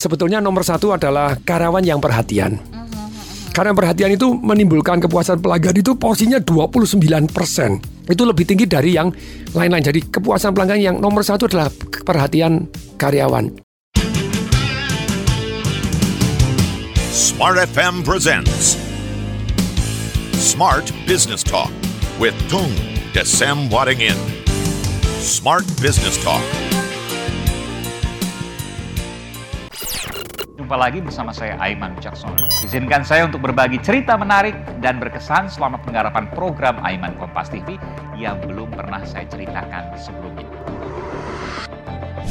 Sebetulnya nomor satu adalah karyawan yang perhatian. Karena perhatian itu menimbulkan kepuasan pelanggan itu porsinya 29%. Itu lebih tinggi dari yang lain-lain. Jadi kepuasan pelanggan yang nomor satu adalah perhatian karyawan. Smart FM presents Smart Business Talk with Tung Desem Wadding In. Smart Business Talk. Jumpa lagi bersama saya Aiman Wicaksono. Izinkan saya untuk berbagi cerita menarik dan berkesan selama penggarapan program Aiman Kompas TV yang belum pernah saya ceritakan sebelumnya.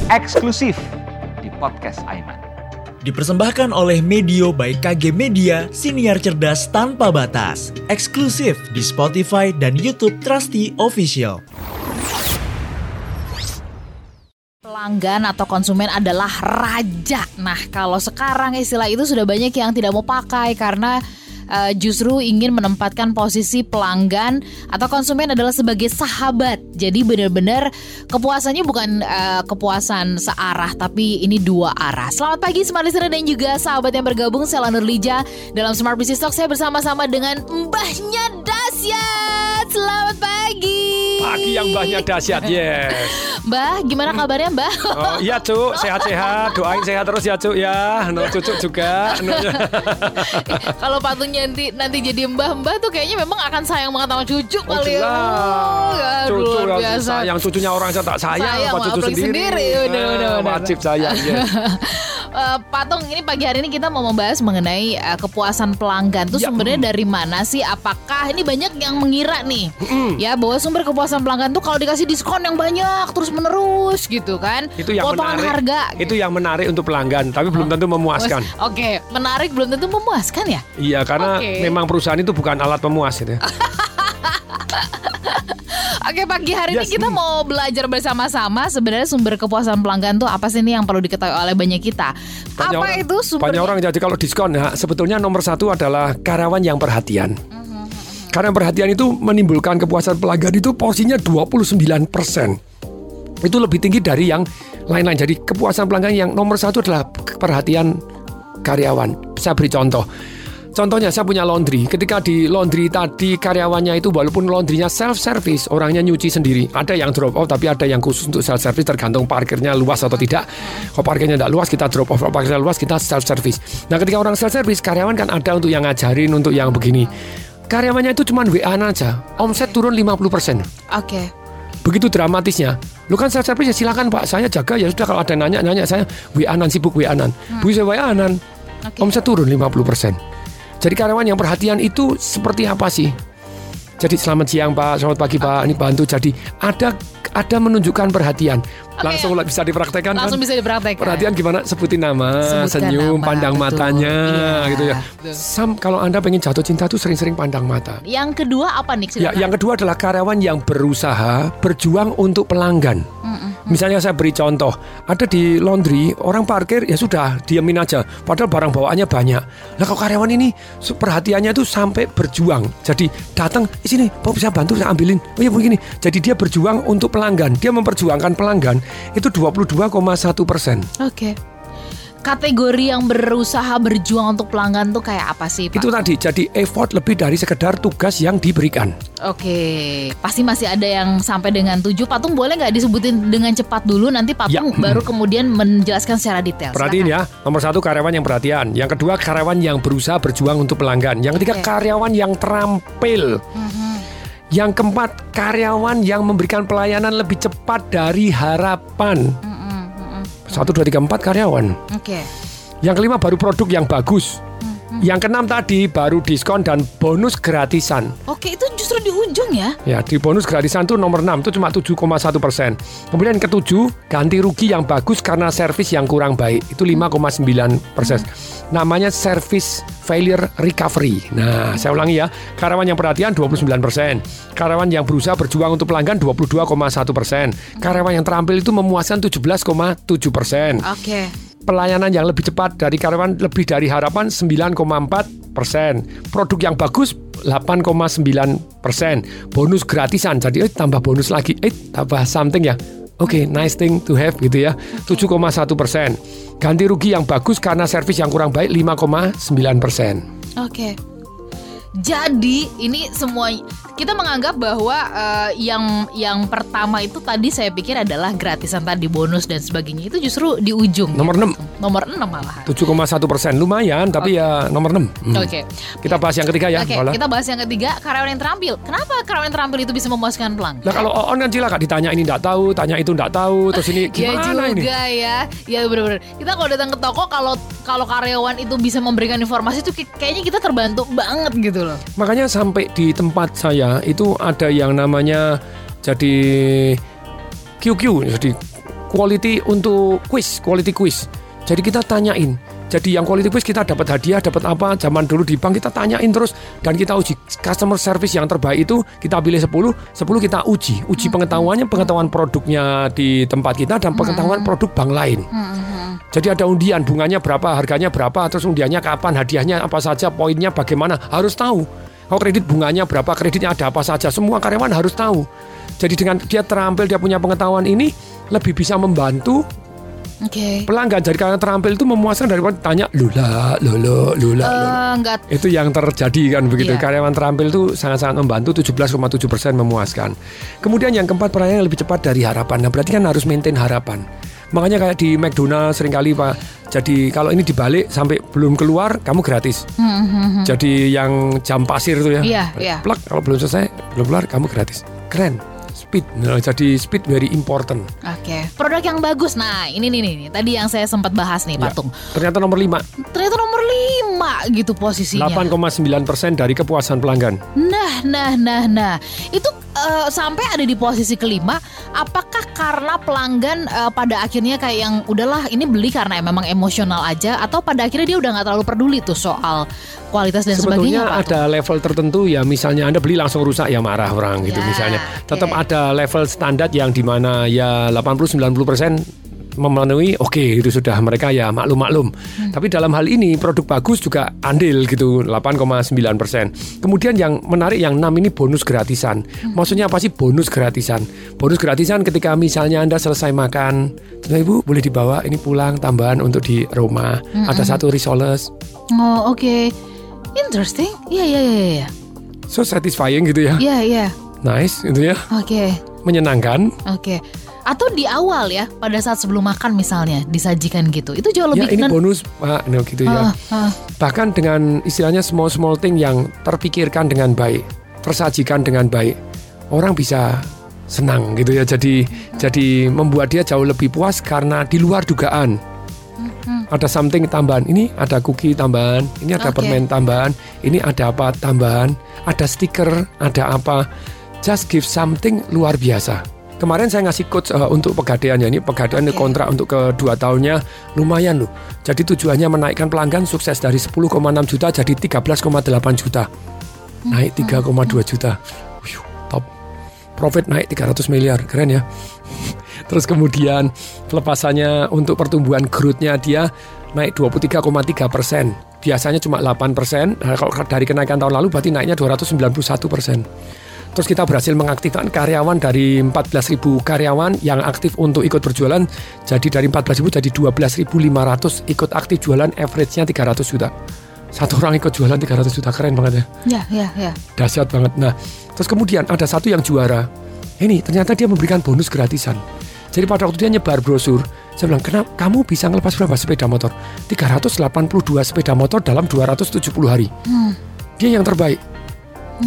Eksklusif di podcast Aiman. Dipersembahkan oleh Medio by KG Media, siniar cerdas tanpa batas. Eksklusif di Spotify dan YouTube Trusty Official. Pelanggan atau konsumen adalah raja. Nah, kalau sekarang istilah itu sudah banyak yang tidak mau pakai karena uh, justru ingin menempatkan posisi pelanggan atau konsumen adalah sebagai sahabat. Jadi benar-benar kepuasannya bukan uh, kepuasan searah tapi ini dua arah. Selamat pagi Smart Listener dan juga sahabat yang bergabung saya Lanur Lija dalam Smart Business Talk saya bersama-sama dengan Mbahnya Dasyat. Selamat pagi. Pagi yang mbahnya dahsyat, yes. Mbah, gimana kabarnya Mbah? Oh iya cuk, sehat-sehat, doain sehat terus ya cuk ya. No cucu juga. No, Kalau patungnya nanti nanti jadi mbah-mbah tuh kayaknya memang akan sayang banget sama cucu Oh kali ya. Cucu luar yang biasa. sayang cucunya orang saya tak sayang, Sayang, cucu sendiri. sendiri. Udah, udah, udah. Wajib sayang, yes. Eh, Patung, ini pagi hari ini kita mau membahas mengenai eh, kepuasan pelanggan tuh Ya, sumbernya dari mana sih? Apakah ini banyak yang mengira nih, ya bahwa sumber kepuasan pelanggan tuh kalau dikasih diskon yang banyak terus menerus gitu kan? Itu yang Potongan menarik. harga. Itu yang menarik untuk pelanggan, tapi belum tentu memuaskan. Oke, menarik belum tentu memuaskan ya? Iya, karena Oke. memang perusahaan itu bukan alat pemuas gitu. ya. Oke pagi hari Yes. ini kita mau belajar bersama-sama sebenarnya sumber kepuasan pelanggan tuh apa sih nih yang perlu diketahui oleh banyak kita. Banyak apa orang- itu sumber? Banyak orang jadi kalau diskon ya, sebetulnya nomor satu adalah karyawan yang perhatian. Karena perhatian itu menimbulkan kepuasan pelanggan itu porsinya 29%. Itu lebih tinggi dari yang lain-lain. Jadi kepuasan pelanggan yang nomor satu adalah perhatian karyawan. Saya beri contoh. Contohnya saya punya laundry. Ketika di laundry tadi karyawannya itu walaupun laundrynya self service, orangnya nyuci sendiri. Ada yang drop off tapi ada yang khusus untuk self service tergantung parkirnya luas atau tidak. Kalau parkirnya tidak luas kita drop off, kalau parkirnya luas kita self service. Nah, ketika orang self service karyawan kan ada untuk yang ngajarin untuk yang begini. Karyawannya itu cuma WA aja. Omset turun 50%. Oke. Begitu dramatisnya. Lu kan self service ya silakan Pak, saya jaga ya sudah kalau ada nanya-nanya saya WA-an sibuk WA-an. Bu saya WA-an. Oke. Omset turun 50%. Jadi karyawan yang perhatian itu seperti apa sih? Jadi selamat siang Pak, selamat pagi Pak, ini bantu. Jadi ada ada menunjukkan perhatian. Langsung bisa dipraktekkan Langsung kan? bisa dipraktekkan. Perhatian gimana? Sebutin nama, Sebutkan senyum, nama, pandang betul. matanya, Iya, gitu ya. betul. Sam, kalau anda pengen jatuh cinta tuh sering-sering pandang mata. Yang kedua apa nih? Ya, yang kedua adalah karyawan yang berusaha berjuang untuk pelanggan. Misalnya saya beri contoh, ada di laundry orang parkir ya sudah diamin aja, padahal barang bawaannya banyak. Nah kalau karyawan ini perhatiannya itu sampai berjuang, jadi datang sini, mau bisa bantu saya ambilin, oh ya begini. Jadi dia berjuang untuk pelanggan, dia memperjuangkan pelanggan itu 22,1 persen. Oke. Kategori yang berusaha berjuang untuk pelanggan tuh kayak apa sih Pak? Itu tadi, jadi effort lebih dari sekedar tugas yang diberikan. Oke, pasti masih ada yang sampai dengan tujuh. Patung boleh nggak disebutin dengan cepat dulu nanti Patung Ya. baru kemudian menjelaskan secara detail. Perhatiin Silakan. ya, nomor satu karyawan yang perhatian, yang kedua karyawan yang berusaha berjuang untuk pelanggan, yang ketiga Oke. karyawan yang terampil, yang keempat karyawan yang memberikan pelayanan lebih cepat dari harapan. Satu dua tiga empat karyawan. Oke. Yang kelima baru produk yang bagus. Yang keenam tadi baru diskon dan bonus gratisan. Oke, itu justru di ujung ya. Ya, di bonus gratisan itu nomor 6 itu cuma 7,1 persen. Kemudian yang ketujuh, ganti rugi yang bagus karena servis yang kurang baik. Itu 5,9 persen. Namanya service failure recovery. Nah, saya ulangi ya. Karyawan yang perhatian 29 persen. Karyawan yang berusaha berjuang untuk pelanggan 22,1 persen. Karyawan yang terampil itu memuaskan 17,7 persen Oke. Pelayanan yang lebih cepat dari karyawan lebih dari harapan 9,4 persen. Produk yang bagus 8,9 persen. Bonus gratisan jadi eh, tambah bonus lagi, eh tambah something ya. Oke, nice thing to have gitu ya. 7,1 persen. Ganti rugi yang bagus karena servis yang kurang baik 5,9 persen. Oke. Jadi ini semua kita menganggap bahwa eh, yang yang pertama itu tadi saya pikir adalah gratisan tadi bonus dan sebagainya itu justru di ujung. Nomor ya. 6. Nomor 6 malahan. 7,1 persen lumayan tapi ya nomor 6 Hmm. Oke. Kita bahas yang ketiga ya Oke, Paula. kita bahas yang ketiga karyawan yang terampil. Kenapa karyawan yang terampil itu bisa memuaskan pelanggan? Nah kalau on kan cilaka ditanya ini enggak tahu, tanya itu enggak tahu, terus ini Ya gimana juga ini? ya, ya benar-benar. Kita kalau datang ke toko, kalau kalau karyawan itu bisa memberikan informasi itu kayak- kayaknya kita terbantu banget gitu loh. Makanya sampai di tempat saya itu ada yang namanya jadi QQ, jadi quality untuk quiz, quality quiz. Jadi kita tanyain. Jadi yang quality quiz kita dapat hadiah, dapat apa? Zaman dulu di bank kita tanyain terus dan kita uji customer service yang terbaik itu kita pilih 10, 10 kita uji. Uji pengetahuannya, pengetahuan produknya di tempat kita dan pengetahuan produk bank lain. Jadi ada undian, bunganya berapa, harganya berapa, terus undiannya kapan, hadiahnya apa saja, poinnya bagaimana, harus tahu. Kalau kredit bunganya berapa, kreditnya ada apa saja, semua karyawan harus tahu. Jadi dengan dia terampil, dia punya pengetahuan ini, lebih bisa membantu Oke. pelanggan. Jadi karena terampil itu memuaskan daripada tanya lula, lolo, lula. Eh, enggak Itu yang terjadi kan begitu. Iya. Karyawan terampil itu sangat-sangat membantu 17,7 persen memuaskan. Kemudian yang keempat pelayanan lebih cepat dari harapan. Nah berarti kan harus maintain harapan. Makanya kayak di McDonald sering kali Pak. Jadi kalau ini dibalik sampai belum keluar kamu gratis. Jadi yang jam pasir itu ya. Hmm, Iya, iya. Plak kalau belum selesai belum keluar kamu gratis. Keren. Speed. Nah, jadi speed very important. Oke. Produk yang bagus. Nah, ini nih nih, nih. tadi yang saya sempat bahas nih, Ya. Patung. Ternyata nomor 5 Ternyata nomor 5 gitu posisinya. 8,9 persen dari kepuasan pelanggan. Nah, nah, nah, nah. Itu eh, sampai ada di posisi kelima. Apakah karena pelanggan eh, pada akhirnya kayak yang udahlah ini beli karena memang emosional aja, atau pada akhirnya dia udah nggak terlalu peduli tuh soal kualitas dan sebagainya? Sebetulnya Pak Tung? ada level tertentu ya misalnya Anda beli langsung rusak ya marah orang gitu Ya, misalnya. Tetap oke. ada level standar yang di mana ya 80-90% memenuhi oke itu sudah mereka ya maklum-maklum. Hmm. Tapi dalam hal ini produk bagus juga andil gitu 8,9%. Kemudian yang menarik yang 6 ini bonus gratisan. Hmm. Maksudnya apa sih bonus gratisan? Bonus gratisan ketika misalnya Anda selesai makan, "Nah, Ibu boleh dibawa ini pulang tambahan untuk di rumah. Hmm, Ada satu risoles. Oh, oke. Interesting. Iya, iya, iya, iya. So satisfying gitu ya. Iya, iya. Nice gitu ya. Oke. Menyenangkan. Oke. Atau di awal ya, pada saat sebelum makan misalnya disajikan gitu. Itu jauh Ya lebih ini nen- bonus Pak no, gitu ya. Ah. Bahkan dengan istilahnya small small thing yang terpikirkan dengan baik, tersajikan dengan baik, orang bisa senang gitu ya. Jadi jadi membuat dia jauh lebih puas karena di luar dugaan. Ada something tambahan. Ini ada cookie tambahan, ini ada Oke. permen tambahan, ini ada apa tambahan, ada stiker, ada apa. Just give something luar biasa. Kemarin saya ngasih coach uh, untuk pegadaian ya. Ini pegadaian Oke. kontrak untuk kedua tahunnya lumayan loh. Jadi tujuannya menaikkan pelanggan sukses dari 10,6 juta jadi 13,8 juta. Naik 3,2 juta. Wih, top. Profit naik 300 miliar. Keren ya. Terus kemudian pelepasannya untuk pertumbuhan growth-nya dia naik 23,3 persen. Biasanya cuma 8 persen. Nah, kalau dari kenaikan tahun lalu berarti naiknya 291 persen. Terus kita berhasil mengaktifkan karyawan dari 14.000 karyawan yang aktif untuk ikut berjualan. Jadi dari 14.000 jadi 12.500 ikut aktif jualan average-nya 300 juta. Satu orang ikut jualan 300 juta keren banget ya Ya, ya, ya. dahsyat banget. Nah, terus kemudian ada satu yang juara. Ini ternyata dia memberikan bonus gratisan. Jadi pada waktu dia nyebar brosur, saya bilang, kenapa kamu bisa ngelepas berapa sepeda motor? 382 sepeda motor dalam 270 hari. Dia yang terbaik.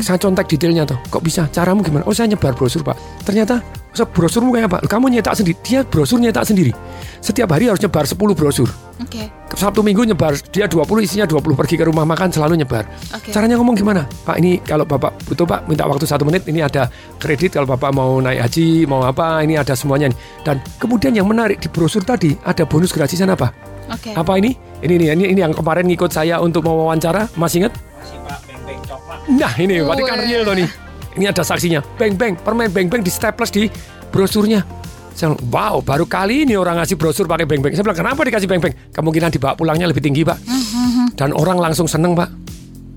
Saya contek detailnya tuh. Kok bisa? Caramu gimana? Oh saya nyebar brosur pak. Ternyata "Masa brosurmu kayak apa? Kamu nyetak sendiri. Dia brosur nyetak sendiri. Setiap hari harus nyebar 10 brosur. Oke. Sabtu Minggu nyebar dia 20 isinya 20 pergi ke rumah makan selalu nyebar. Oke. Caranya ngomong gimana? Pak ini kalau Bapak butuh Pak minta waktu satu menit ini ada kredit kalau Bapak mau naik haji mau apa ini ada semuanya. Dan kemudian yang menarik di brosur tadi ada bonus gratisan apa? Oke. Apa ini? Ini nih ini, ini yang kemarin ngikut saya untuk mau wawancara masih Nah ini berarti kan real tuh nih. Ini ada saksinya. Beng beng permen beng beng di staples di brosurnya. Saya bilang, wow baru kali ini orang ngasih brosur pakai beng beng. Saya bilang kenapa dikasih beng beng? Kemungkinan dibawa pulangnya lebih tinggi pak. Dan orang langsung seneng pak.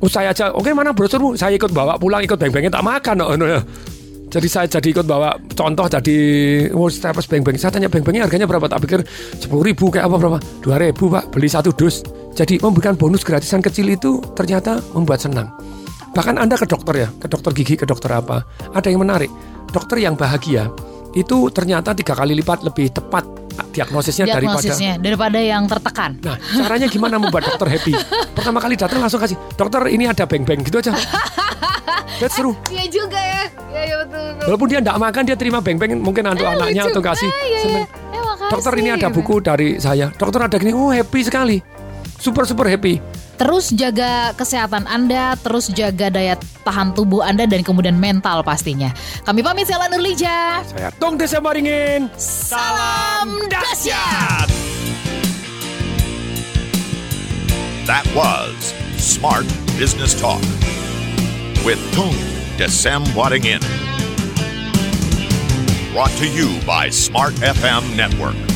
Oh saya aja, oke mana brosurmu? Saya ikut bawa pulang ikut beng bengnya tak makan. Oh, no, no. Jadi saya jadi ikut bawa contoh jadi oh staples beng beng. Saya tanya beng bengnya harganya berapa? Tak pikir sepuluh ribu kayak apa berapa? Dua ribu pak beli satu dus. Jadi memberikan bonus gratisan kecil itu ternyata membuat senang. Bahkan anda ke dokter ya, ke dokter gigi, ke dokter apa? Ada yang menarik. Dokter yang bahagia itu ternyata tiga kali lipat lebih tepat diagnosisnya, Diagnosisnya daripada yang tertekan. daripada. Nah, caranya gimana membuat dokter happy? Pertama kali datang langsung kasih, dokter ini ada beng beng gitu aja. That's seru. Iya juga ya. Iya iya betul betul. Walaupun dia tidak makan dia terima beng beng mungkin untuk anaknya lucu. atau kasih. Ah, iya, iya. Eh, makasih. Dokter ini ada buku dari saya. Dokter ada gini, oh happy sekali. Super super happy. Terus jaga kesehatan Anda, terus jaga daya tahan tubuh Anda dan kemudian mental pastinya. Kami pamit Sela Nurlija. Saya Tong Desa Maringin. Salam dahsyat. That was Smart Business Talk with Tung Desem Wadding In. Brought to you by Smart FM Network.